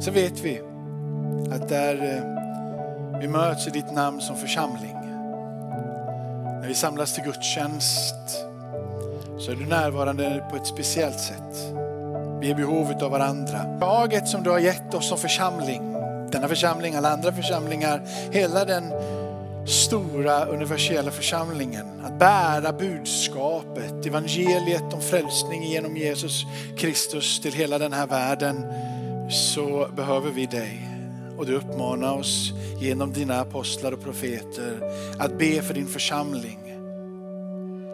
så vet vi att där eh, vi möts i ditt namn som församling, när vi samlas till gudstjänst så är du närvarande på ett speciellt sätt. Vi är i behovet av varandra. Laget som du har gett oss som församling, denna församling, alla andra församlingar, hela den stora universella församlingen. Att bära budskapet, evangeliet om frälsning genom Jesus Kristus till hela den här världen så behöver vi dig. Och du uppmanar oss genom dina apostlar och profeter att be för din församling.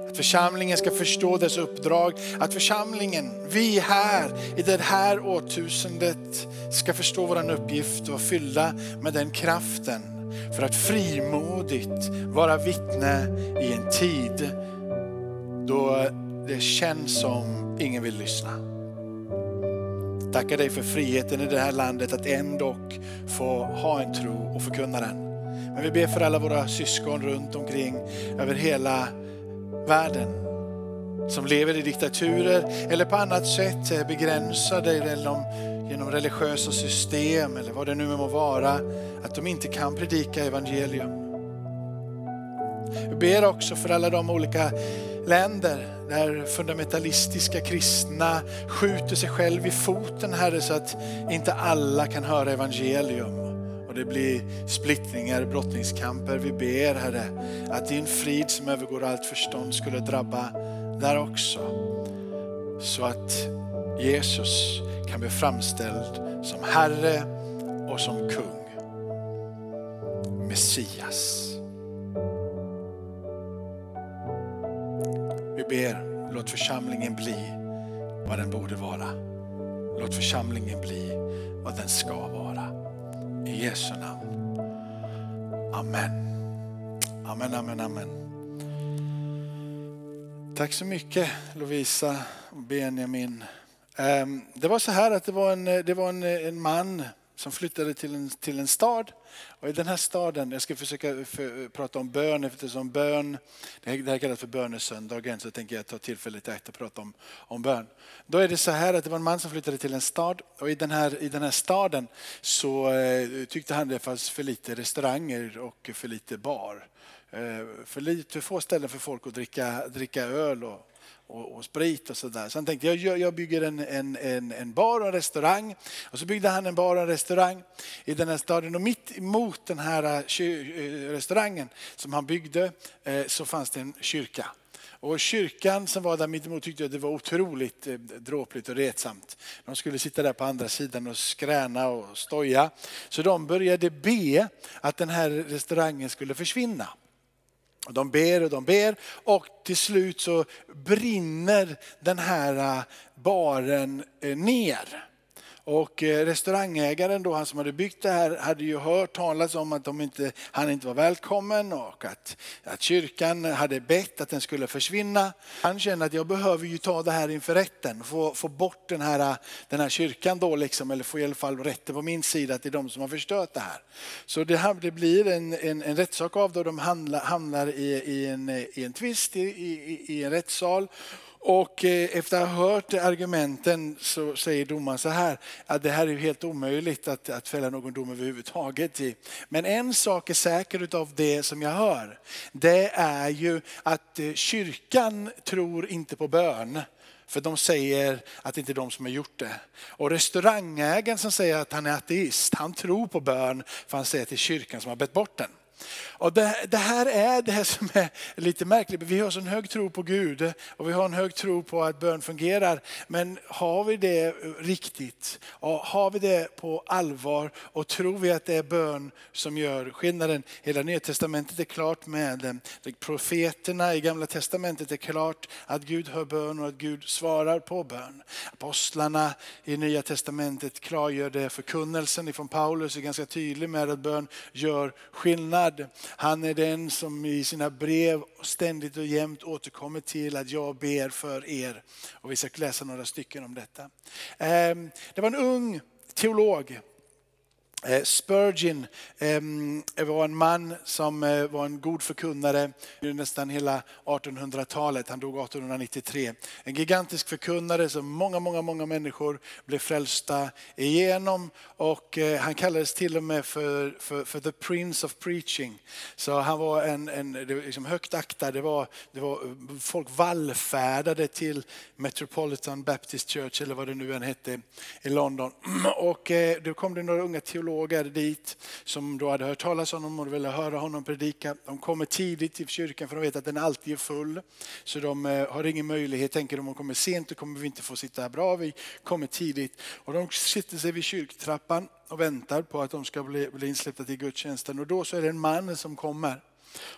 Att församlingen ska förstå dess uppdrag, att församlingen, vi här i det här årtusendet ska förstå vår uppgift och fylla med den kraften för att frimodigt vara vittne i en tid då det känns som ingen vill lyssna. Tackar dig för friheten i det här landet att ändå få ha en tro och förkunna den. Men vi ber för alla våra syskon runt omkring över hela världen som lever i diktaturer eller på annat sätt eh, är begränsade genom, genom religiösa system eller vad det nu må vara, att de inte kan predika evangelium. Vi ber också för alla de olika länder där fundamentalistiska kristna skjuter sig själv i foten Herre så att inte alla kan höra evangelium och det blir splittringar, brottningskamper. Vi ber Herre att din frid som övergår allt förstånd skulle drabba där också. Så att Jesus kan bli framställd som Herre och som kung. Messias. Ber, låt församlingen bli vad den borde vara. Låt församlingen bli vad den ska vara. I Jesu namn. Amen. Amen, amen, amen. Tack så mycket Lovisa och Benjamin. Ehm, det var så här att det var en, det var en, en man som flyttade till en, till en stad. Och i den här staden, jag ska försöka för, prata om bön eftersom bön, det här kallas för bönesöndagen så tänker jag ta tillfället i akt och prata om, om bön. Då är det så här att det var en man som flyttade till en stad och i den här, i den här staden så eh, tyckte han det fanns för lite restauranger och för lite bar. Eh, för, lite, för få ställen för folk att dricka, dricka öl och, och, och sprit och sådär. Så han tänkte jag, jag bygger en, en, en, en, bar och en restaurang. Och så byggde han en bar och en restaurang i den här staden. Och mitt emot den här eh, eh, restaurangen som han byggde eh, så fanns det en kyrka. Och kyrkan som var där mittemot tyckte att det var otroligt dråpligt och retsamt. De skulle sitta där på andra sidan och skräna och stoja. Så de började be att den här restaurangen skulle försvinna. De ber och de ber och till slut så brinner den här äh, baren äh, ner. Och eh, restaurangägaren då, han som hade byggt det här, hade ju hört talas om att de inte, han inte var välkommen och att, att kyrkan hade bett att den skulle försvinna. Han kände att jag behöver ju ta det här inför rätten, få, få bort den här, den här kyrkan då liksom, eller få i alla fall rätten på min sida att det är de som har förstört det här. Så det, här, det blir en, en, en rättssak av det de hamnar, hamnar i, i, en, i en tvist i, i, i en rättssal. Och eh, efter att ha hört argumenten så säger domaren så här, att det här är helt omöjligt att, att fälla någon dom överhuvudtaget. i. Men en sak är säker av det som jag hör, det är ju att eh, kyrkan tror inte på bön. För de säger att det inte är de som har gjort det. Och restaurangägaren som säger att han är ateist, han tror på bön för han säger att det är kyrkan som har bett bort den. Och det, det, här är det som är lite märkligt. Vi har så en hög tro på Gud och vi har en hög tro på att bön fungerar. Men har vi det riktigt? Och har vi det på allvar? Och tror vi att det är bön som gör skillnaden? Hela Nya Testamentet är klart med det. Profeterna i Gamla Testamentet är klart att Gud hör bön och att Gud svarar på bön. Apostlarna i Nya Testamentet klargör det. Förkunnelsen ifrån Paulus är ganska tydlig med att bön gör skillnad. Han är den som i sina brev ständigt och jämt återkommer till att jag ber för er. Och vi ska läsa några stycken om detta. Ehm, det var en ung teolog Eh, Spurgeon ehm, eh, var en man som eh, var en god förkunnare nästan hela 1800-talet. Han dog 1893. En gigantisk förkunnare som många, många, många människor blev frälsta igenom. Och han kallades till och med för, för, för the prince of preaching. Så han var en, en liksom högt aktad. Det var, det var, folk vallfärdade till Metropolitan Baptist Church eller vad det nu än hette i London. Och då kom det några unga teologer teologer dit som då hade hört talas om honom och ville höra honom predika. De kommer tidigt till kyrkan för de vet att den alltid är full. Så de eh, har ingen möjlighet, tänker de, om de kommer sent då kommer vi inte få sitta här bra. Vi kommer tidigt. Och de sitter sig vid kyrktrappan och väntar på att de ska bli, bli insläppta till gudstjänsten. Och då så är det en man som kommer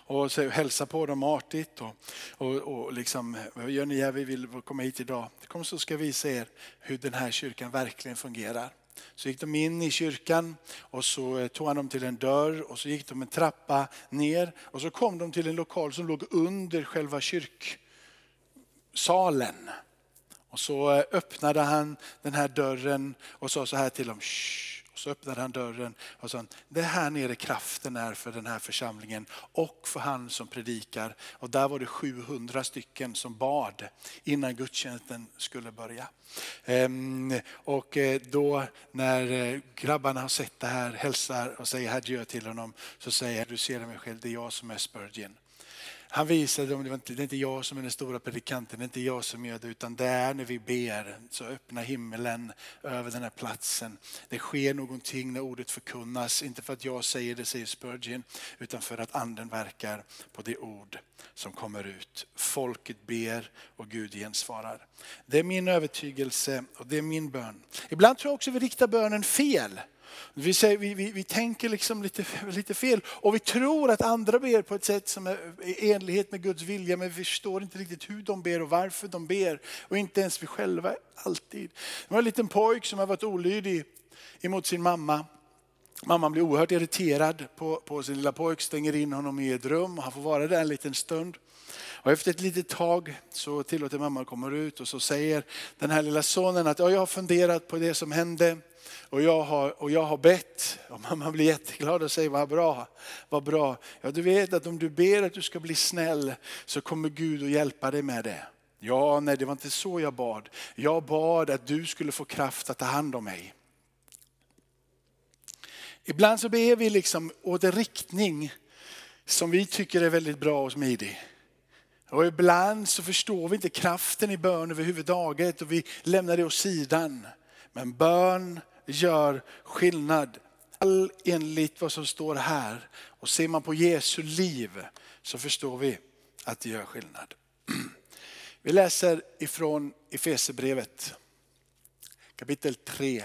och så hälsar på dem artigt. Och, och, och liksom, vad gör ni här? Vi vill komma hit idag. Kom så ska vi visa er hur den här kyrkan verkligen fungerar. Så gick de in i kyrkan och så eh, tog han dem till en dörr och så gick de en trappa ner och så kom de till en lokal som låg under själva kyrksalen. Och så eh, öppnade han den här dörren och sa så här till dem. Shh och så öppnade han dörren och sa, det är här nere kraften är för den här församlingen och för han som predikar. Och där var det 700 stycken som bad innan gudstjänsten skulle börja. Ehm, och eh, då när eh, grabbarna har sett det här, hälsar och säger adjö till honom, så säger jag, du ser mig själv, det är jag som är Spurgeon. Han visade dem, det, var inte, det är inte jag som är den stora predikanten, det är inte jag som gör det, utan det är när vi ber så öppnar himmelen över den här platsen. Det sker någonting när ordet förkunnas, inte för att jag säger det, säger Spurgeon, utan för att anden verkar på det ord som kommer ut. Folket ber och Gud gensvarar. Det är min övertygelse och det är min bön. Ibland tror jag också vi riktar bönen fel. Vi, säger, vi, vi, vi tänker liksom lite, lite fel och vi tror att andra ber på ett sätt som är i enlighet med Guds vilja men vi förstår inte riktigt hur de ber och varför de ber. Och inte ens vi själva alltid. Det var en liten pojk som har varit olydig emot sin mamma. Mamman blir oerhört irriterad på, på sin lilla pojk, stänger in honom i ett rum och han får vara där en liten stund. Och efter ett litet tag så tillåter mamma att komma ut och så säger den här lilla sonen att ja, jag har funderat på det som hände och jag har, och jag har bett. Och mamma blir jätteglad och säger vad bra, vad bra. Ja, du vet att om du ber att du ska bli snäll så kommer Gud att hjälpa dig med det. Ja, nej det var inte så jag bad. Jag bad att du skulle få kraft att ta hand om mig. Ibland så ber vi liksom åt en riktning som vi tycker är väldigt bra och smidig. Och ibland så förstår vi inte kraften i bön överhuvudtaget och vi lämnar det åt sidan. Men bön gör skillnad. All enligt vad som står här. Och ser man på Jesu liv så förstår vi att det gör skillnad. Vi läser ifrån Efesebrevet kapitel 3.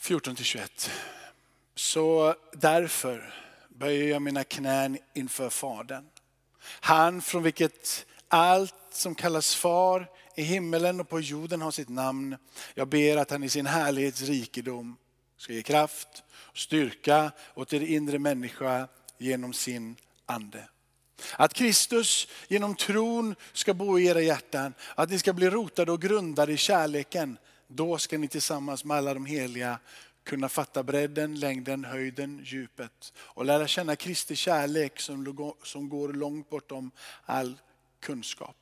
14-21. Så därför böjer jag mina knän inför Fadern. Han från vilket allt som kallas far i himmelen och på jorden har sitt namn. Jag ber att han i sin härlighets rikedom ska ge kraft och styrka åt er inre människa genom sin ande. Att Kristus genom tron ska bo i era hjärtan, att ni ska bli rotade och grundade i kärleken. Då ska ni tillsammans med alla de heliga kunna fatta bredden, längden, höjden, djupet och lära känna Kristi kärlek som går långt bortom all kunskap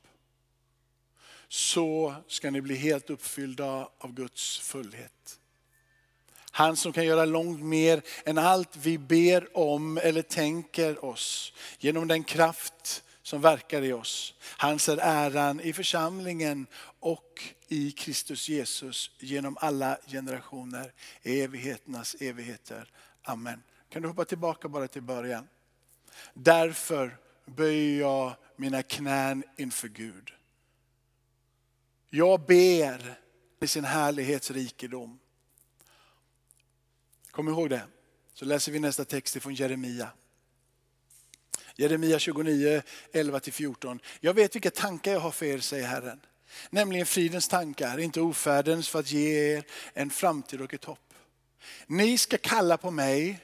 så ska ni bli helt uppfyllda av Guds fullhet. Han som kan göra långt mer än allt vi ber om eller tänker oss genom den kraft som verkar i oss. Hans är äran i församlingen och i Kristus Jesus genom alla generationer, evigheternas evigheter. Amen. Kan du hoppa tillbaka bara till början? Därför böjer jag mina knän inför Gud. Jag ber i sin härlighetsrikedom. Kom ihåg det. Så läser vi nästa text från Jeremia. Jeremia 29, 11-14. Jag vet vilka tankar jag har för er, säger Herren. Nämligen fridens tankar, inte ofärdens, för att ge er en framtid och ett hopp. Ni ska kalla på mig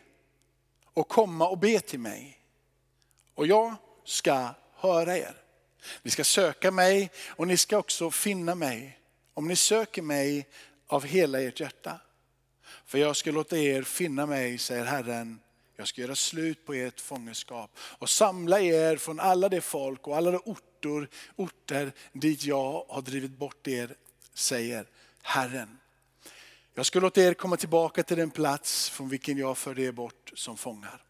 och komma och be till mig. Och jag ska höra er. Ni ska söka mig och ni ska också finna mig. Om ni söker mig av hela ert hjärta. För jag ska låta er finna mig, säger Herren. Jag ska göra slut på ert fångenskap och samla er från alla de folk och alla de orter, orter dit jag har drivit bort er, säger Herren. Jag ska låta er komma tillbaka till den plats från vilken jag förde er bort som fångar.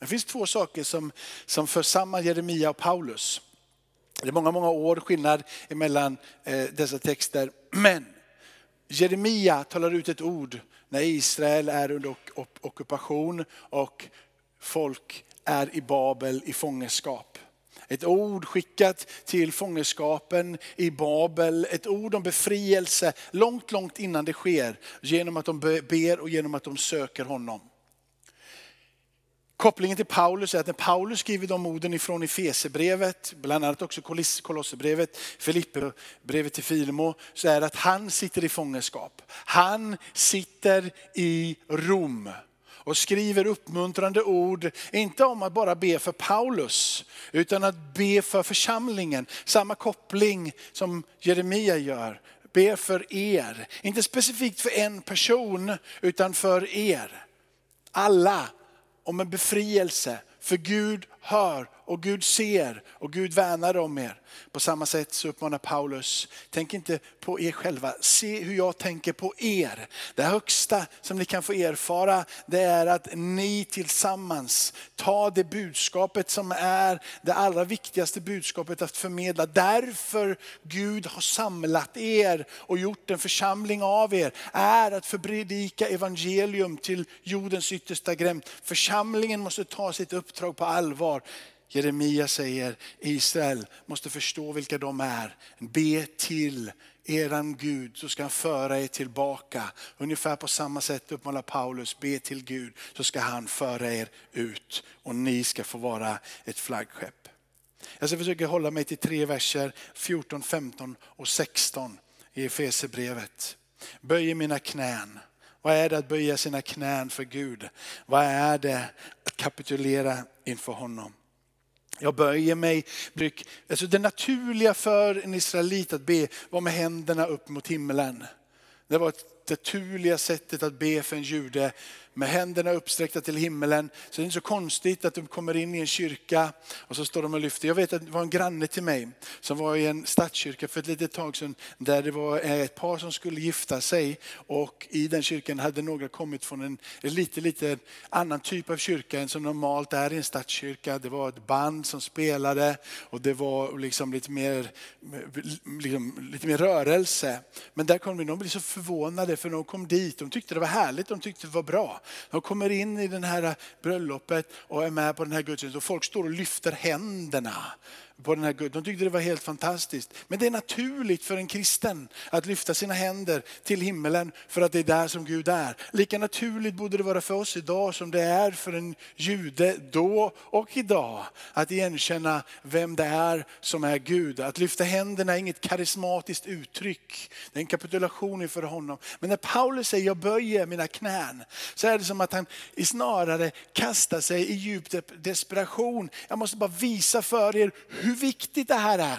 Det finns två saker som, som för samman Jeremia och Paulus. Det är många, många år skillnad mellan eh, dessa texter. Men Jeremia talar ut ett ord när Israel är under ockupation och folk är i Babel i fångenskap. Ett ord skickat till fångenskapen i Babel, ett ord om befrielse långt, långt innan det sker. Genom att de ber och genom att de söker honom. Kopplingen till Paulus är att när Paulus skriver de orden ifrån Efesebrevet, bland annat också Kolosserbrevet, Filipperbrevet till Filimo, så är det att han sitter i fångenskap. Han sitter i Rom och skriver uppmuntrande ord, inte om att bara be för Paulus, utan att be för församlingen. Samma koppling som Jeremia gör. Be för er, inte specifikt för en person, utan för er. Alla om en befrielse. För Gud hör och Gud ser och Gud värnar om er. På samma sätt så uppmanar Paulus, tänk inte på er själva, se hur jag tänker på er. Det högsta som ni kan få erfara det är att ni tillsammans tar det budskapet som är det allra viktigaste budskapet att förmedla. Därför Gud har samlat er och gjort en församling av er är att förbredika evangelium till jordens yttersta gräns. Församlingen måste ta sitt uppdrag på allvar. Jeremia säger Israel måste förstå vilka de är. Be till eran Gud så ska han föra er tillbaka. Ungefär på samma sätt uppmanar Paulus, be till Gud så ska han föra er ut och ni ska få vara ett flaggskepp. Jag ska försöka hålla mig till tre verser, 14, 15 och 16 i Efesebrevet. Böj mina knän. Vad är det att böja sina knän för Gud? Vad är det att kapitulera inför honom? Jag böjer mig. Alltså det naturliga för en israelit att be var med händerna upp mot himlen. Det var det naturliga sättet att be för en jude med händerna uppsträckta till himmelen. Så det är inte så konstigt att de kommer in i en kyrka och så står de och lyfter. Jag vet att det var en granne till mig som var i en stadskyrka för ett litet tag sedan där det var eh, ett par som skulle gifta sig och i den kyrkan hade några kommit från en lite, lite annan typ av kyrka än som normalt är i en stadskyrka. Det var ett band som spelade och det var liksom lite, mer, liksom, lite mer rörelse. Men där kom de, de blev så förvånade för de kom dit, de tyckte det var härligt, de tyckte det var bra. De kommer in i det här bröllopet och är med på den här gudstjänsten. Och folk står och lyfter händerna på den här Gud. De tyckte det var helt fantastiskt. Men det är naturligt för en kristen att lyfta sina händer till himmelen för att det är där som Gud är. Lika naturligt borde det vara för oss idag som det är för en jude då och idag att igenkänna vem det är som är Gud. Att lyfta händerna är inget karismatiskt uttryck. Det är en kapitulation inför honom. Men när Paulus säger jag böjer mina knän så är det som att han snarare kastar sig i djup desperation. Jag måste bara visa för er hur viktigt det här är.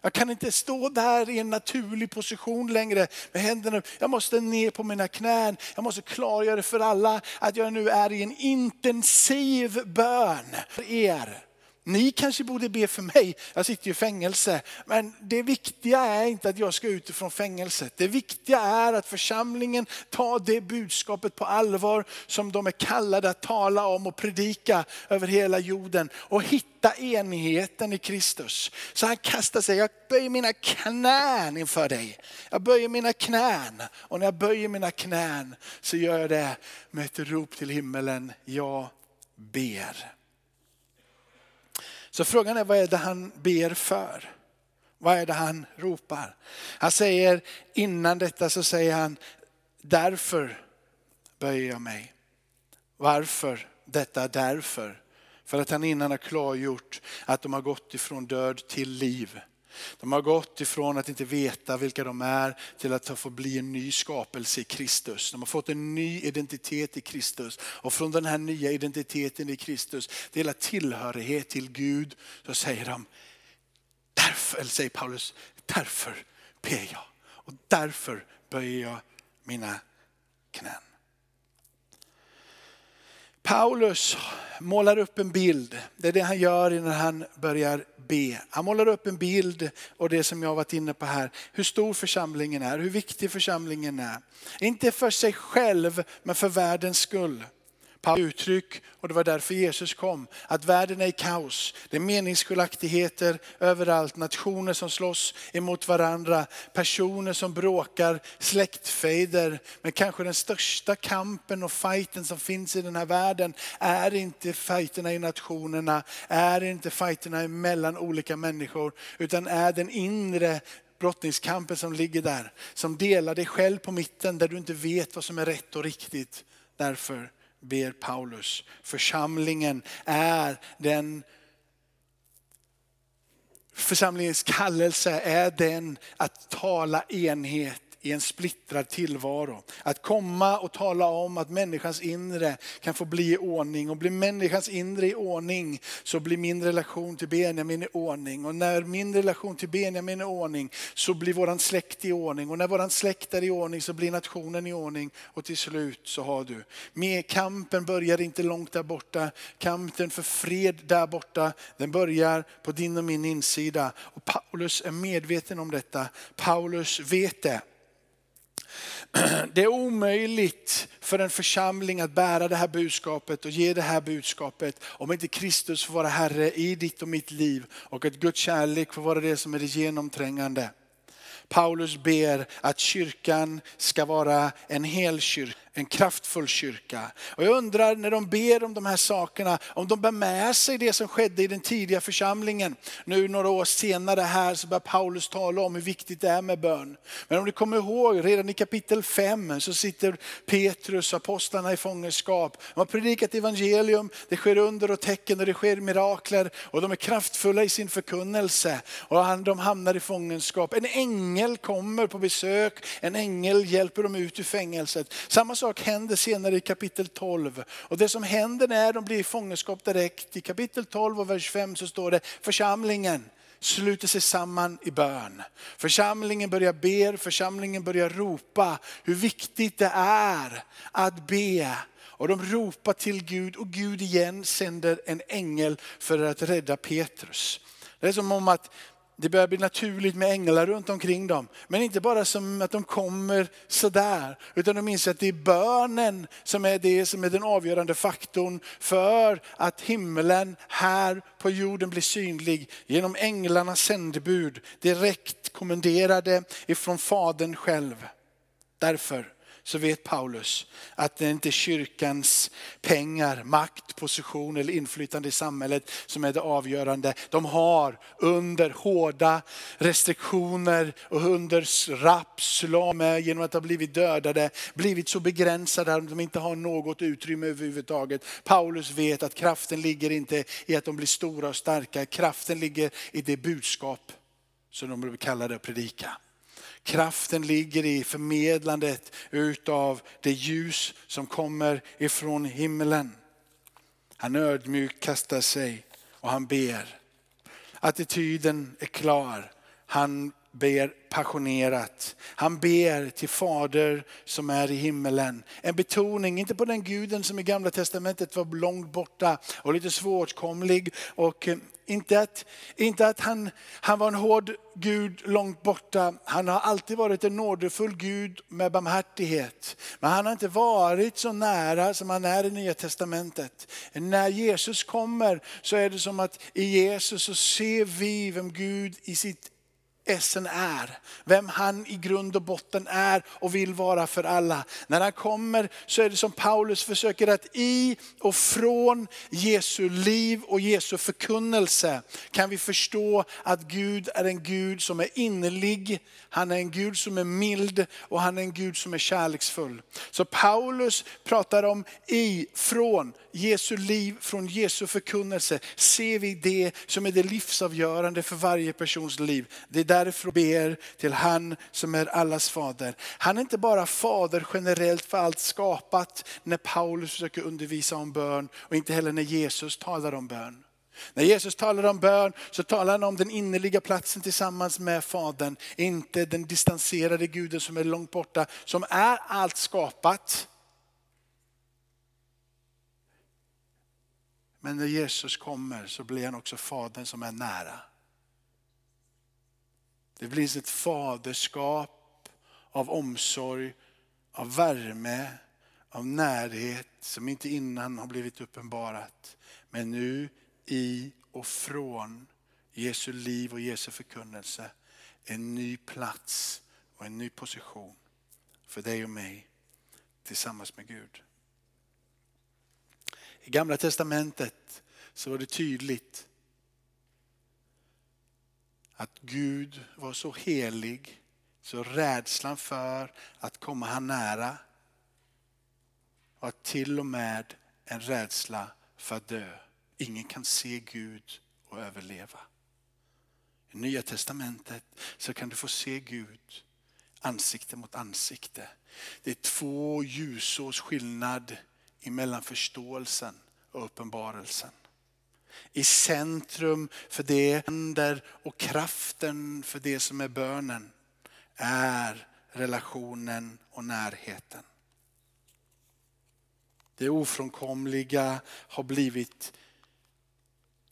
Jag kan inte stå där i en naturlig position längre med händerna Jag måste ner på mina knän. Jag måste klargöra för alla att jag nu är i en intensiv bön för er. Ni kanske borde be för mig, jag sitter i fängelse. Men det viktiga är inte att jag ska ut från fängelset. Det viktiga är att församlingen tar det budskapet på allvar som de är kallade att tala om och predika över hela jorden. Och hitta enigheten i Kristus. Så han kastar sig, jag böjer mina knän inför dig. Jag böjer mina knän. Och när jag böjer mina knän så gör jag det med ett rop till himmelen, jag ber. Så frågan är vad är det han ber för? Vad är det han ropar? Han säger innan detta så säger han därför böjer jag mig. Varför detta därför? För att han innan har klargjort att de har gått ifrån död till liv. De har gått ifrån att inte veta vilka de är till att få bli en ny skapelse i Kristus. De har fått en ny identitet i Kristus. Och från den här nya identiteten i Kristus, det tillhörighet till Gud, så säger de, därför, eller säger Paulus, därför ber jag. Och därför böjer jag mina knän. Paulus målar upp en bild. Det är det han gör innan han börjar be. Han målar upp en bild och det som jag har varit inne på här. Hur stor församlingen är, hur viktig församlingen är. Inte för sig själv men för världens skull uttryck och det var därför Jesus kom. Att världen är i kaos. Det är meningsskiljaktigheter överallt. Nationer som slåss emot varandra. Personer som bråkar. Släktfejder. Men kanske den största kampen och fighten som finns i den här världen är inte fighterna i nationerna. Är inte fighterna mellan olika människor. Utan är den inre brottningskampen som ligger där. Som delar dig själv på mitten där du inte vet vad som är rätt och riktigt. Därför ber Paulus. Församlingen är den Församlingens kallelse är den att tala enhet i en splittrad tillvaro. Att komma och tala om att människans inre kan få bli i ordning. Och blir människans inre i ordning så blir min relation till Benjamin i ordning. Och när min relation till Benjamin är i ordning så blir våran släkt i ordning. Och när våran släkt är i ordning så blir nationen i ordning. Och till slut så har du. Med kampen börjar inte långt där borta. Kampen för fred där borta, den börjar på din och min insida. Och Paulus är medveten om detta. Paulus vet det. Det är omöjligt för en församling att bära det här budskapet och ge det här budskapet om inte Kristus får vara Herre i ditt och mitt liv och att Guds kärlek får vara det som är det genomträngande. Paulus ber att kyrkan ska vara en hel kyrka en kraftfull kyrka. Och jag undrar när de ber om de här sakerna, om de bär med sig det som skedde i den tidiga församlingen. Nu några år senare här så börjar Paulus tala om hur viktigt det är med bön. Men om ni kommer ihåg, redan i kapitel 5 så sitter Petrus och apostlarna i fångenskap. De har predikat evangelium, det sker under och tecken och det sker mirakler och de är kraftfulla i sin förkunnelse. Och de hamnar i fångenskap. En ängel kommer på besök, en ängel hjälper dem ut ur fängelset. Samma sak sak händer senare i kapitel 12. Och det som händer när de blir i fångenskap direkt, i kapitel 12 och vers 5 så står det församlingen sluter sig samman i bön. Församlingen börjar be, församlingen börjar ropa hur viktigt det är att be. Och de ropar till Gud och Gud igen sänder en ängel för att rädda Petrus. Det är som om att det börjar bli naturligt med änglar runt omkring dem. Men inte bara som att de kommer sådär, utan de inser att det är bönen som är det som är den avgörande faktorn för att himlen här på jorden blir synlig genom änglarnas sändebud, direkt kommenderade ifrån Fadern själv. Därför så vet Paulus att det inte är kyrkans pengar, makt, position eller inflytande i samhället som är det avgörande. De har under hårda restriktioner och under rapp, slam, genom att ha blivit dödade, blivit så begränsade att de inte har något utrymme överhuvudtaget. Paulus vet att kraften ligger inte i att de blir stora och starka, kraften ligger i det budskap som de blir kallade att predika. Kraften ligger i förmedlandet utav det ljus som kommer ifrån himlen. Han ödmjukt kastar sig och han ber. Attityden är klar. Han ber passionerat. Han ber till Fader som är i himmelen. En betoning, inte på den guden som i gamla testamentet var långt borta och lite svåråtkomlig och eh, inte att, inte att han, han var en hård Gud långt borta. Han har alltid varit en nådefull Gud med barmhärtighet. Men han har inte varit så nära som han är i Nya Testamentet. När Jesus kommer så är det som att i Jesus så ser vi vem Gud i sitt essen är. Vem han i grund och botten är och vill vara för alla. När han kommer så är det som Paulus försöker att i och från Jesu liv och Jesu förkunnelse kan vi förstå att Gud är en Gud som är innerlig, han är en Gud som är mild och han är en Gud som är kärleksfull. Så Paulus pratar om i, från, Jesu liv, från Jesu förkunnelse ser vi det som är det livsavgörande för varje persons liv. Det är därför ber till han som är allas fader. Han är inte bara fader generellt för allt skapat när Paulus försöker undervisa om bön och inte heller när Jesus talar om bön. När Jesus talar om bön så talar han om den innerliga platsen tillsammans med Fadern. Inte den distanserade guden som är långt borta, som är allt skapat. Men när Jesus kommer så blir han också fadern som är nära. Det blir ett faderskap av omsorg, av värme, av närhet som inte innan har blivit uppenbarat. Men nu i och från Jesu liv och Jesu förkunnelse en ny plats och en ny position för dig och mig tillsammans med Gud. I gamla testamentet så var det tydligt att Gud var så helig så rädslan för att komma han nära var till och med en rädsla för att dö. Ingen kan se Gud och överleva. I Nya Testamentet så kan du få se Gud ansikte mot ansikte. Det är två ljusårs skillnad emellan förståelsen och uppenbarelsen. I centrum för det händer och kraften för det som är bönen är relationen och närheten. Det ofrånkomliga har blivit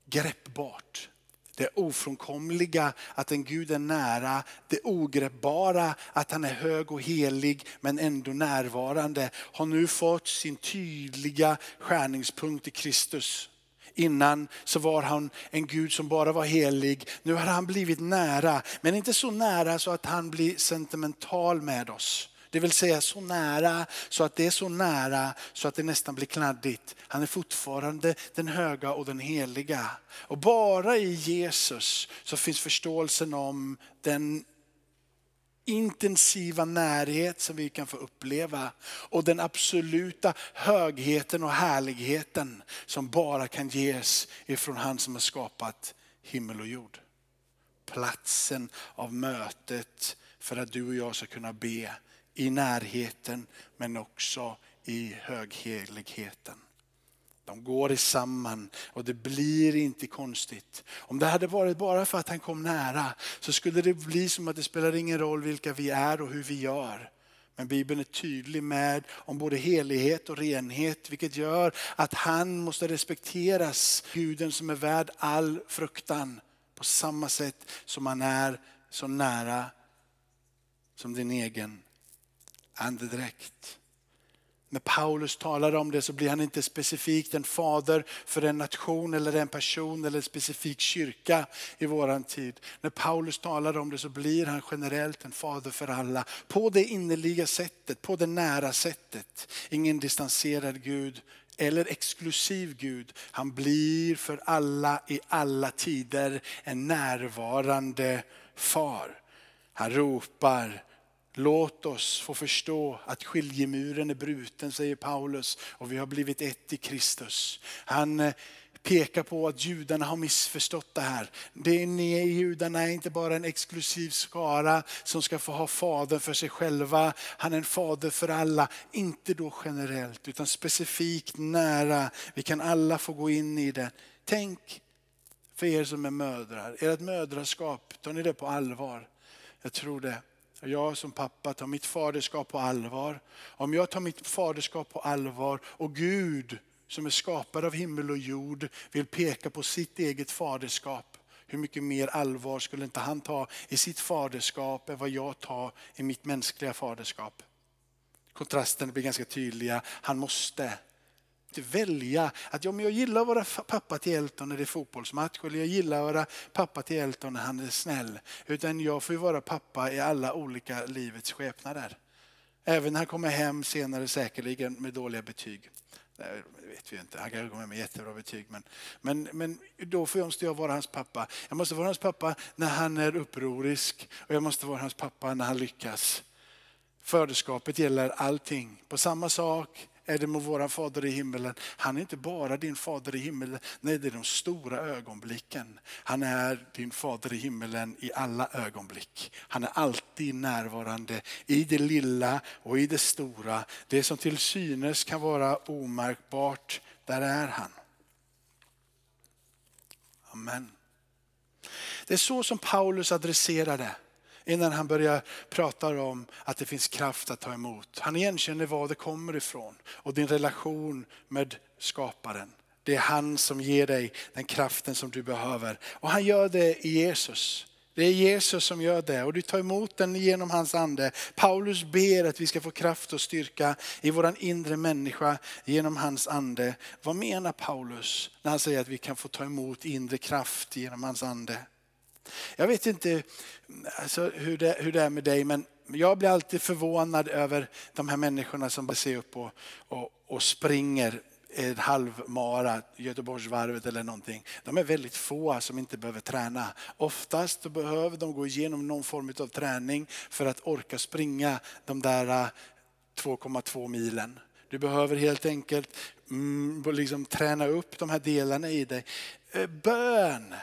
greppbart. Det ofrånkomliga att en Gud är nära, det ogreppbara att han är hög och helig men ändå närvarande har nu fått sin tydliga skärningspunkt i Kristus. Innan så var han en Gud som bara var helig. Nu har han blivit nära, men inte så nära så att han blir sentimental med oss. Det vill säga så nära så att det är så nära så att det nästan blir kladdigt. Han är fortfarande den höga och den heliga. Och bara i Jesus så finns förståelsen om den intensiva närhet som vi kan få uppleva och den absoluta högheten och härligheten som bara kan ges ifrån han som har skapat himmel och jord. Platsen av mötet för att du och jag ska kunna be i närheten men också i högheligheten. De går samman och det blir inte konstigt. Om det hade varit bara för att han kom nära så skulle det bli som att det spelar ingen roll vilka vi är och hur vi gör. Men Bibeln är tydlig med om både helighet och renhet vilket gör att han måste respekteras. Guden som är värd all fruktan på samma sätt som han är så nära som din egen andedräkt. När Paulus talar om det så blir han inte specifikt en fader för en nation eller en person eller en specifik kyrka i våran tid. När Paulus talar om det så blir han generellt en fader för alla. På det innerliga sättet, på det nära sättet. Ingen distanserad Gud eller exklusiv Gud. Han blir för alla i alla tider en närvarande far. Han ropar Låt oss få förstå att skiljemuren är bruten, säger Paulus, och vi har blivit ett i Kristus. Han eh, pekar på att judarna har missförstått det här. Det ni judarna är inte bara en exklusiv skara som ska få ha fadern för sig själva. Han är en fader för alla, inte då generellt utan specifikt nära. Vi kan alla få gå in i det. Tänk för er som är mödrar, ert mödraskap, tar ni det på allvar? Jag tror det jag som pappa tar mitt faderskap på allvar. Om jag tar mitt faderskap på allvar och Gud som är skapad av himmel och jord vill peka på sitt eget faderskap. Hur mycket mer allvar skulle inte han ta i sitt faderskap än vad jag tar i mitt mänskliga faderskap? Kontrasten blir ganska tydliga. Han måste välja att ja, men jag gillar att vara pappa till Elton när det är fotbollsmatch eller jag gillar att vara pappa till Elton när han är snäll. Utan jag får vara pappa i alla olika livets skepnader. Även när han kommer hem senare säkerligen med dåliga betyg. Det vet vi inte, han kanske kommer med jättebra betyg. Men, men, men då måste jag vara hans pappa. Jag måste vara hans pappa när han är upprorisk och jag måste vara hans pappa när han lyckas. Föderskapet gäller allting. På samma sak är det med vår fader i himmelen. Han är inte bara din fader i himmelen, nej det är de stora ögonblicken. Han är din fader i himmelen i alla ögonblick. Han är alltid närvarande i det lilla och i det stora. Det som till synes kan vara omärkbart, där är han. Amen. Det är så som Paulus adresserar det innan han börjar prata om att det finns kraft att ta emot. Han igenkänner var det kommer ifrån och din relation med skaparen. Det är han som ger dig den kraften som du behöver. Och han gör det i Jesus. Det är Jesus som gör det och du tar emot den genom hans ande. Paulus ber att vi ska få kraft och styrka i våran inre människa genom hans ande. Vad menar Paulus när han säger att vi kan få ta emot inre kraft genom hans ande? Jag vet inte alltså, hur, det, hur det är med dig men jag blir alltid förvånad över de här människorna som bara ser upp och, och, och springer en halvmara, Göteborgsvarvet eller någonting. De är väldigt få som inte behöver träna. Oftast behöver de gå igenom någon form av träning för att orka springa de där äh, 2,2 milen. Du behöver helt enkelt mm, liksom träna upp de här delarna i dig. Äh, bön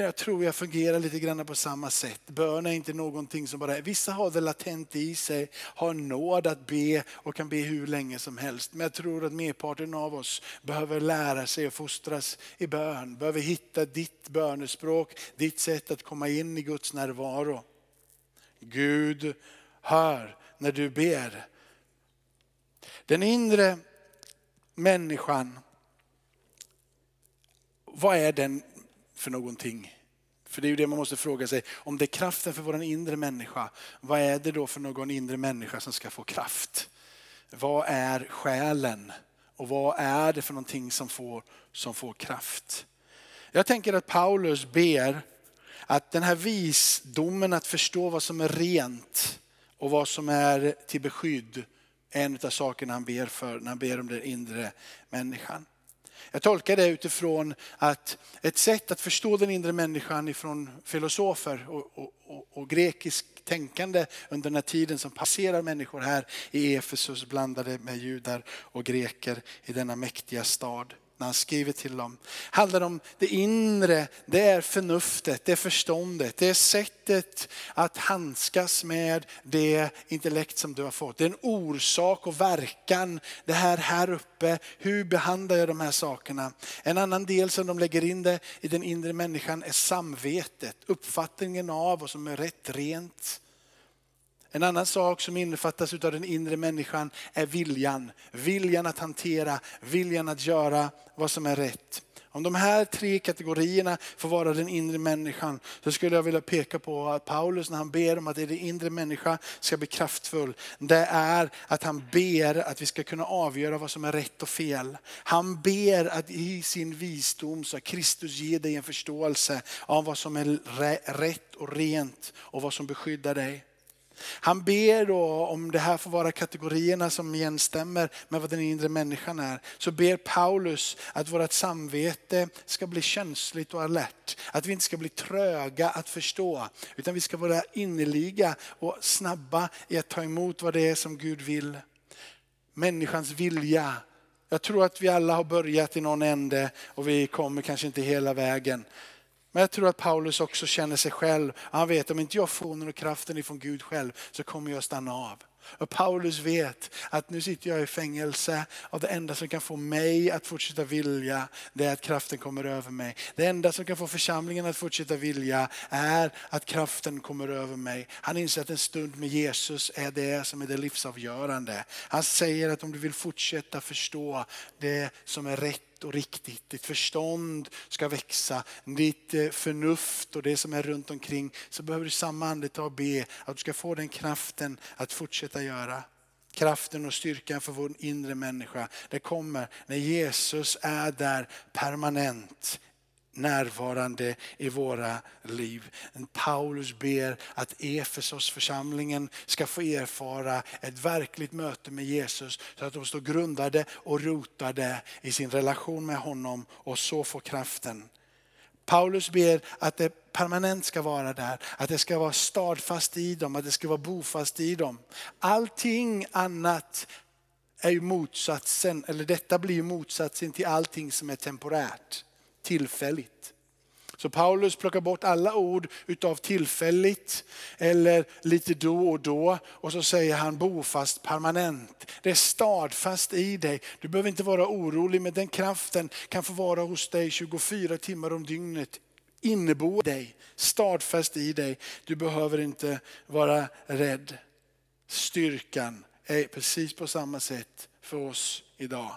jag tror jag fungerar lite grann på samma sätt. Bön är inte någonting som bara är, vissa har det latent i sig, har nåd att be och kan be hur länge som helst. Men jag tror att merparten av oss behöver lära sig och fostras i bön. Behöver hitta ditt bönespråk, ditt sätt att komma in i Guds närvaro. Gud hör när du ber. Den inre människan, vad är den för någonting? För det är ju det man måste fråga sig. Om det är kraften för vår inre människa, vad är det då för någon inre människa som ska få kraft? Vad är själen? Och vad är det för någonting som får, som får kraft? Jag tänker att Paulus ber att den här visdomen att förstå vad som är rent och vad som är till beskydd är en av sakerna han ber för när han ber om den inre människan. Jag tolkar det utifrån att ett sätt att förstå den inre människan ifrån filosofer och, och, och, och grekisk tänkande under den här tiden som passerar människor här i Efesus blandade med judar och greker i denna mäktiga stad när han skriver till dem. handlar om det inre, det är förnuftet, det är förståndet, det är sättet att handskas med det intellekt som du har fått. Det är en orsak och verkan, det här här uppe, hur behandlar jag de här sakerna? En annan del som de lägger in det i den inre människan är samvetet, uppfattningen av vad som är rätt rent en annan sak som innefattas av den inre människan är viljan. Viljan att hantera, viljan att göra vad som är rätt. Om de här tre kategorierna får vara den inre människan så skulle jag vilja peka på att Paulus när han ber om att den inre människan ska bli kraftfull, det är att han ber att vi ska kunna avgöra vad som är rätt och fel. Han ber att i sin visdom så Kristus ger dig en förståelse av vad som är rätt och rent och vad som beskyddar dig. Han ber då, om det här får vara kategorierna som igenstämmer med vad den inre människan är, så ber Paulus att vårt samvete ska bli känsligt och alert. Att vi inte ska bli tröga att förstå, utan vi ska vara innerliga och snabba i att ta emot vad det är som Gud vill. Människans vilja. Jag tror att vi alla har börjat i någon ände och vi kommer kanske inte hela vägen. Men jag tror att Paulus också känner sig själv. Han vet om inte jag får någon kraften ifrån Gud själv så kommer jag stanna av. Och Paulus vet att nu sitter jag i fängelse och det enda som kan få mig att fortsätta vilja det är att kraften kommer över mig. Det enda som kan få församlingen att fortsätta vilja är att kraften kommer över mig. Han inser att en stund med Jesus är det som är det livsavgörande. Han säger att om du vill fortsätta förstå det som är rätt och riktigt. Ditt förstånd ska växa, ditt eh, förnuft och det som är runt omkring. Så behöver du samma andetag be att du ska få den kraften att fortsätta göra. Kraften och styrkan för vår inre människa. Det kommer när Jesus är där permanent närvarande i våra liv. Paulus ber att Efesos församlingen ska få erfara ett verkligt möte med Jesus så att de står grundade och rotade i sin relation med honom och så får kraften. Paulus ber att det permanent ska vara där, att det ska vara stadfast i dem, att det ska vara bofast i dem. Allting annat är ju motsatsen, eller detta blir motsatsen till allting som är temporärt tillfälligt. Så Paulus plockar bort alla ord utav tillfälligt eller lite då och då och så säger han bofast permanent. Det är stadfast i dig. Du behöver inte vara orolig men den kraften kan få vara hos dig 24 timmar om dygnet. Innebo dig, stadfast i dig. Du behöver inte vara rädd. Styrkan är precis på samma sätt för oss idag.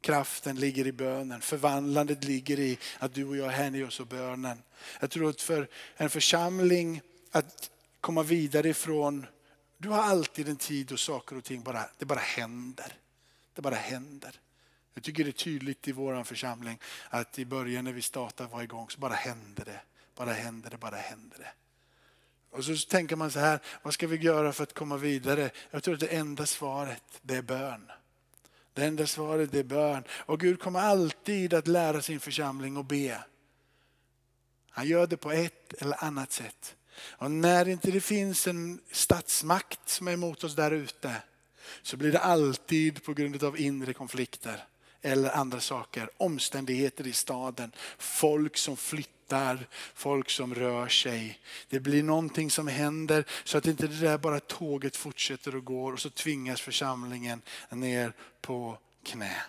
Kraften ligger i bönen. Förvandlandet ligger i att du och jag hänger oss åt bönen. Jag tror att för en församling att komma vidare ifrån, du har alltid en tid då saker och ting bara, det bara händer. Det bara händer. Jag tycker det är tydligt i vår församling att i början när vi startade var igång så bara hände det. Bara hände det, bara hände det. Och så tänker man så här, vad ska vi göra för att komma vidare? Jag tror att det enda svaret, det är bön. Det enda svaret är bön. Och Gud kommer alltid att lära sin församling att be. Han gör det på ett eller annat sätt. Och när inte det finns en statsmakt som är emot oss där ute så blir det alltid på grund av inre konflikter eller andra saker. Omständigheter i staden, folk som flyttar, folk som rör sig. Det blir någonting som händer så att inte det där bara tåget fortsätter och går och så tvingas församlingen ner på knä.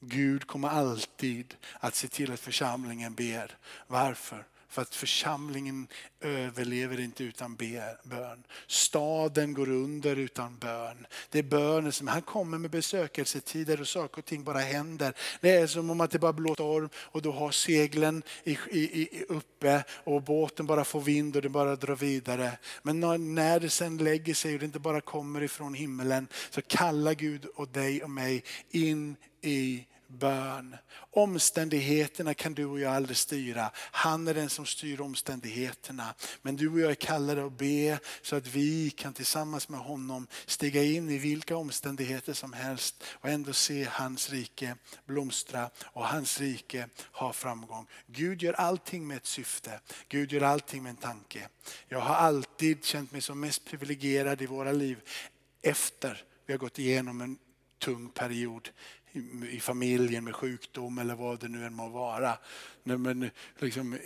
Gud kommer alltid att se till att församlingen ber. Varför? För att församlingen överlever inte utan bön. Staden går under utan bön. Det är bönen som, han kommer med besökelsetider och saker och ting bara händer. Det är som om att det bara blåser storm och du har seglen i, i, i, uppe och båten bara får vind och det bara drar vidare. Men när, när det sen lägger sig och det inte bara kommer ifrån himlen så kallar Gud och dig och mig in i bön. Omständigheterna kan du och jag aldrig styra. Han är den som styr omständigheterna. Men du och jag är kallade att be så att vi kan tillsammans med honom stiga in i vilka omständigheter som helst och ändå se hans rike blomstra och hans rike ha framgång. Gud gör allting med ett syfte. Gud gör allting med en tanke. Jag har alltid känt mig som mest privilegierad i våra liv efter vi har gått igenom en tung period i familjen med sjukdom eller vad det nu än må vara. Men liksom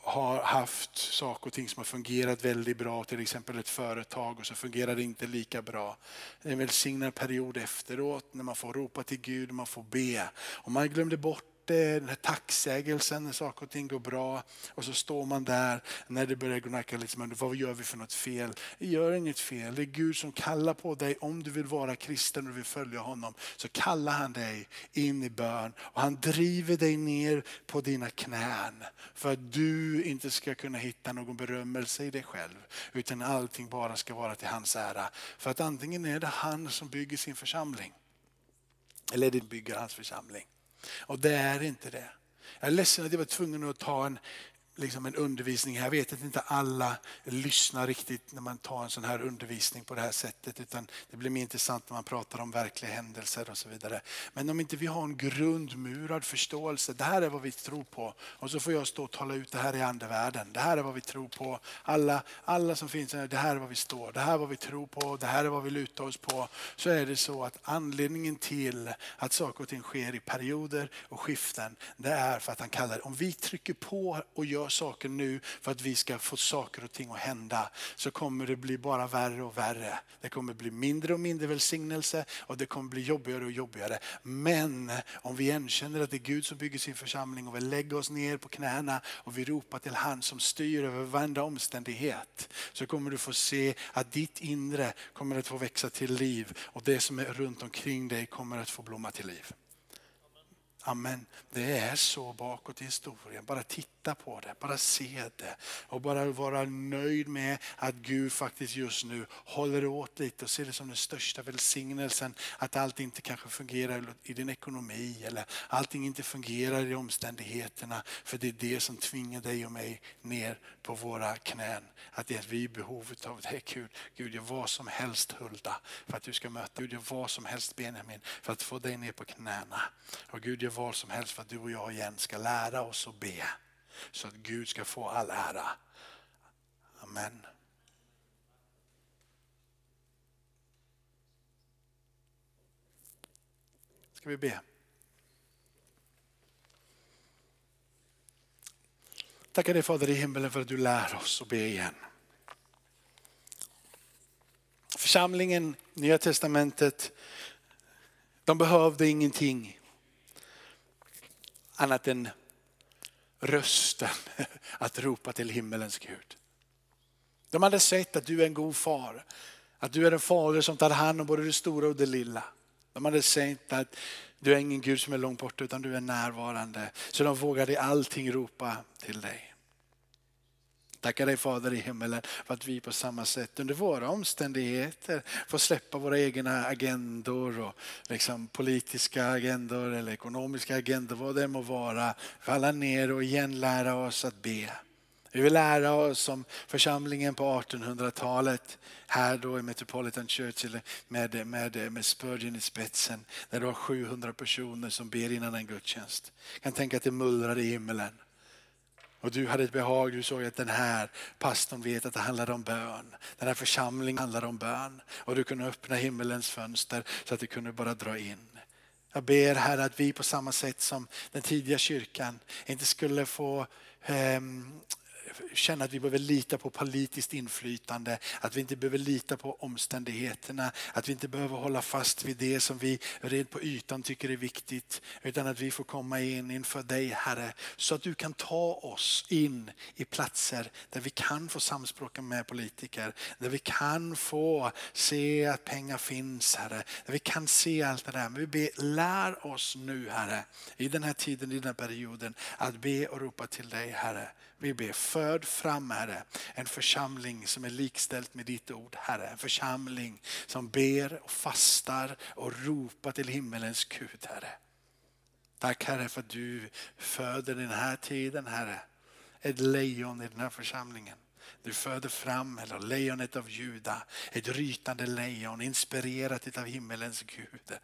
har haft saker och ting som har fungerat väldigt bra, till exempel ett företag och så fungerar det inte lika bra. En välsignad period efteråt när man får ropa till Gud man får be. Och man glömde bort Eh, den här tacksägelsen när saker och ting går bra. Och så står man där när det börjar gnacka liksom, vad gör vi för något fel? Gör inget fel. Det är Gud som kallar på dig om du vill vara kristen och vill följa honom. Så kallar han dig in i bön och han driver dig ner på dina knän. För att du inte ska kunna hitta någon berömmelse i dig själv. Utan allting bara ska vara till hans ära. För att antingen är det han som bygger sin församling. Eller det bygger hans församling. Och det är inte det. Jag är ledsen att jag var tvungen att ta en, liksom en undervisning. Jag vet att inte alla lyssnar riktigt när man tar en sån här undervisning på det här sättet. Utan det blir mer intressant när man pratar om verkliga händelser och så vidare. Men om inte vi har en grundmurad förståelse. Det här är vad vi tror på. Och så får jag stå och tala ut det här i andevärlden. Det här är vad vi tror på. Alla, alla som finns här, det här är vad vi står. Det här är vad vi tror på. Det här är vad vi lutar oss på. Så är det så att anledningen till att saker och ting sker i perioder och skiften. Det är för att han kallar det. Om vi trycker på och gör gör saker nu för att vi ska få saker och ting att hända så kommer det bli bara värre och värre. Det kommer bli mindre och mindre välsignelse och det kommer bli jobbigare och jobbigare. Men om vi erkänner att det är Gud som bygger sin församling och vi lägger oss ner på knäna och vi ropar till han som styr över varenda omständighet så kommer du få se att ditt inre kommer att få växa till liv och det som är runt omkring dig kommer att få blomma till liv. Amen. Det är så bakåt i historien. Bara titta på det, bara se det och bara vara nöjd med att Gud faktiskt just nu håller åt lite och ser det som den största välsignelsen. Att allt inte kanske fungerar i din ekonomi eller allting inte fungerar i omständigheterna. För det är det som tvingar dig och mig ner på våra knän. Att det är vi i behovet av det. Gud, Gud gör vad som helst Hulda för att du ska möta. Gud gör vad som helst Benjamin för att få dig ner på knäna. Och Gud gör vad som helst för att du och jag igen ska lära oss att be. Så att Gud ska få all ära. Amen. Ska vi be? Tackar dig Fader i himmelen för att du lär oss att be igen. Församlingen, Nya Testamentet, de behövde ingenting annat än rösten att ropa till himmelens Gud. De hade sett att du är en god far, att du är en fader som tar hand om både det stora och det lilla. De hade sett att du är ingen Gud som är långt borta utan du är närvarande. Så de vågade i allting ropa till dig. Tackar dig Fader i himmelen för att vi på samma sätt under våra omständigheter får släppa våra egna agendor och liksom politiska agendor eller ekonomiska agendor, vad det må vara. Falla ner och igen lära oss att be. Vi vill lära oss som församlingen på 1800-talet här då i Metropolitan Church med, med, med Spurgeon i spetsen. Där det var 700 personer som ber innan en gudstjänst. Jag kan tänka att det mullrar i himmelen. Och du hade ett behag, du såg att den här pastorn vet att det handlar om bön. Den här församlingen handlar om bön. Och du kunde öppna himmelens fönster så att du kunde bara dra in. Jag ber Herre att vi på samma sätt som den tidiga kyrkan inte skulle få eh, känna att vi behöver lita på politiskt inflytande, att vi inte behöver lita på omständigheterna, att vi inte behöver hålla fast vid det som vi red på ytan tycker är viktigt, utan att vi får komma in inför dig Herre, så att du kan ta oss in i platser där vi kan få samspråka med politiker, där vi kan få se att pengar finns Herre, där vi kan se allt det där. Men vi ber, lär oss nu Herre, i den här tiden, i den här perioden, att be och ropa till dig Herre. Vi ber, föd fram Herre, en församling som är likställt med ditt ord Herre. En församling som ber och fastar och ropar till himmelens Gud Herre. Tack Herre för att du föder den här tiden Herre. Ett lejon i den här församlingen. Du föder fram eller lejonet av Juda, ett rytande lejon inspirerat av himmelens Gud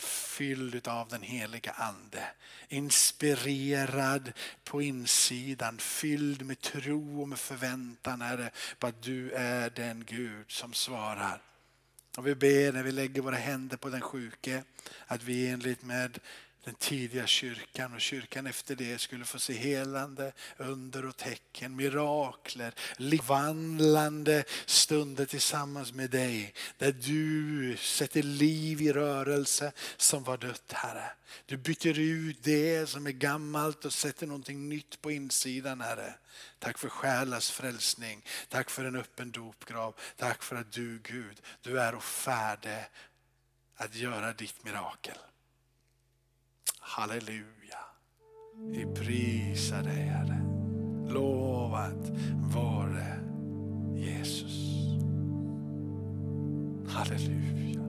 fylld av den heliga ande. Inspirerad på insidan, fylld med tro och med förväntan Herre, på att du är den Gud som svarar. Och vi ber när vi lägger våra händer på den sjuke att vi enligt med den tidiga kyrkan och kyrkan efter det skulle få se helande, under och tecken, mirakler, livvandlande stunder tillsammans med dig. Där du sätter liv i rörelse som var dött Herre. Du byter ut det som är gammalt och sätter någonting nytt på insidan Herre. Tack för själars frälsning, tack för en öppen dopgrav, tack för att du Gud, du är och färdig att göra ditt mirakel. Halleluja. Vi prisar dig Herre. Lovat vare Jesus. Halleluja.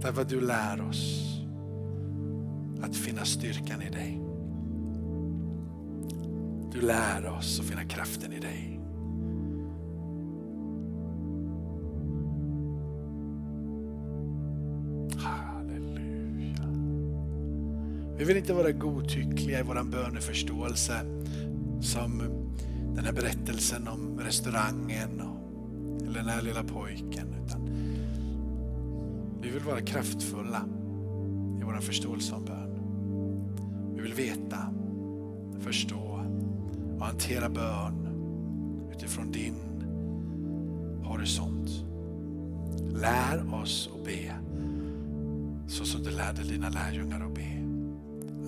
Därför att du lär oss att finna styrkan i dig. Du lär oss att finna kraften i dig. Vi vill inte vara godtyckliga i vår böneförståelse som den här berättelsen om restaurangen eller den här lilla pojken. Utan vi vill vara kraftfulla i vår förståelse om bön. Vi vill veta, förstå och hantera bön utifrån din horisont. Lär oss att be så som du lärde dina lärjungar att be.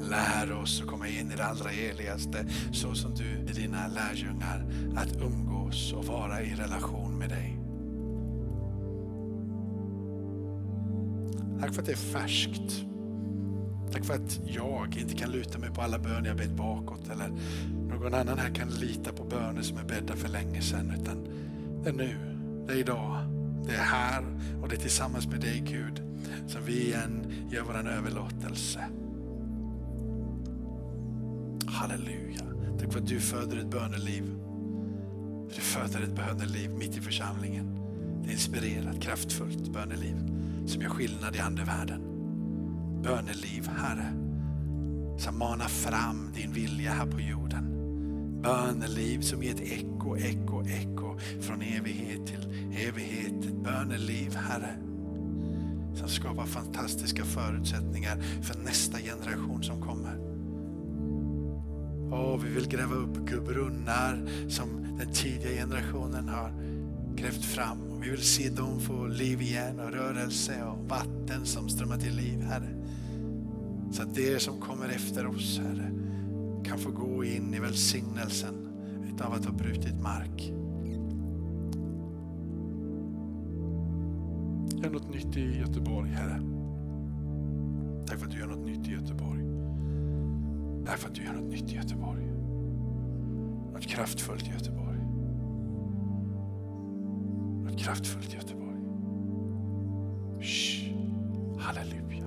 Lär oss att komma in i det allra heligaste så som du i dina lärjungar att umgås och vara i relation med dig. Tack för att det är färskt. Tack för att jag inte kan luta mig på alla böner jag bett bakåt eller någon annan här kan lita på böner som är bädda för länge sedan. Utan det är nu, det är idag, det är här och det är tillsammans med dig Gud som vi igen gör vår överlåtelse. Halleluja. Tack för att du föder ett böneliv. Du föder ett böneliv mitt i församlingen. Det är inspirerat, kraftfullt böneliv som gör skillnad i andevärlden. Böneliv, Herre, som manar fram din vilja här på jorden. Böneliv som ger ett eko, eko, eko från evighet till evighet. Ett böneliv, Herre, som skapar fantastiska förutsättningar för nästa generation som kommer. Och vi vill gräva upp brunnar som den tidiga generationen har grävt fram. Vi vill se dem få liv igen och rörelse och vatten som strömmar till liv, Herre. Så att det som kommer efter oss, Herre, kan få gå in i välsignelsen utav att ha brutit mark. Gör något nytt i Göteborg, Herre. Tack för att du gör något nytt i Göteborg. Tack för att du gör något nytt i Göteborg. Något kraftfullt i Göteborg. Något kraftfullt i Göteborg. Shh. Halleluja.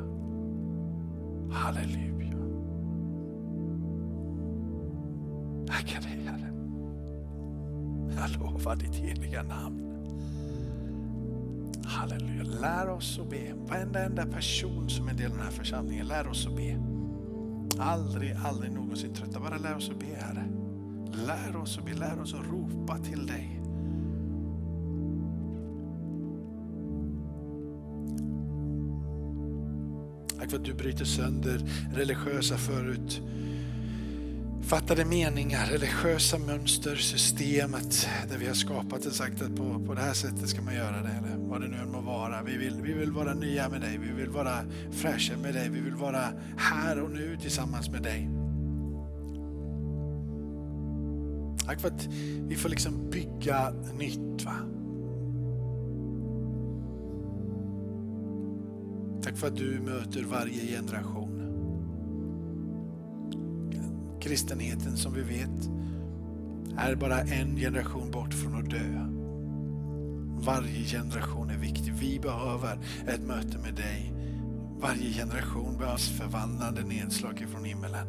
Halleluja. Tackar dig Herre. Jag lovar ditt heliga namn. Halleluja. Lär oss att be. Varenda enda person som är en del av den här församlingen, lär oss att be. Aldrig, aldrig någonsin trötta. Bara lär oss att be Herre. Lär oss att be, lär oss att ropa till dig. Tack för att du bryter sönder religiösa förut fattade meningar, religiösa mönster, systemet där vi har skapat och sagt att på, på det här sättet ska man göra det eller vad det nu än må vara. Vi vill, vi vill vara nya med dig, vi vill vara fräscha med dig, vi vill vara här och nu tillsammans med dig. Tack för att vi får liksom bygga nytt. Va? Tack för att du möter varje generation. Kristenheten som vi vet är bara en generation bort från att dö. Varje generation är viktig. Vi behöver ett möte med dig. Varje generation behövs förvandlande nedslag ifrån himmelen.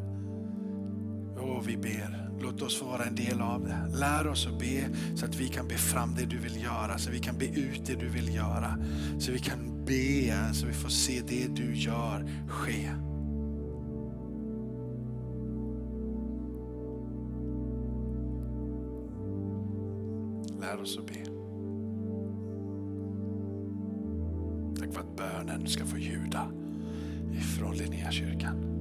Och vi ber, låt oss få vara en del av det. Lär oss att be så att vi kan be fram det du vill göra, så vi kan be ut det du vill göra. Så vi kan be, så vi får se det du gör ske. Lär oss att be. Ska få ljuda ifrån Linnéakyrkan.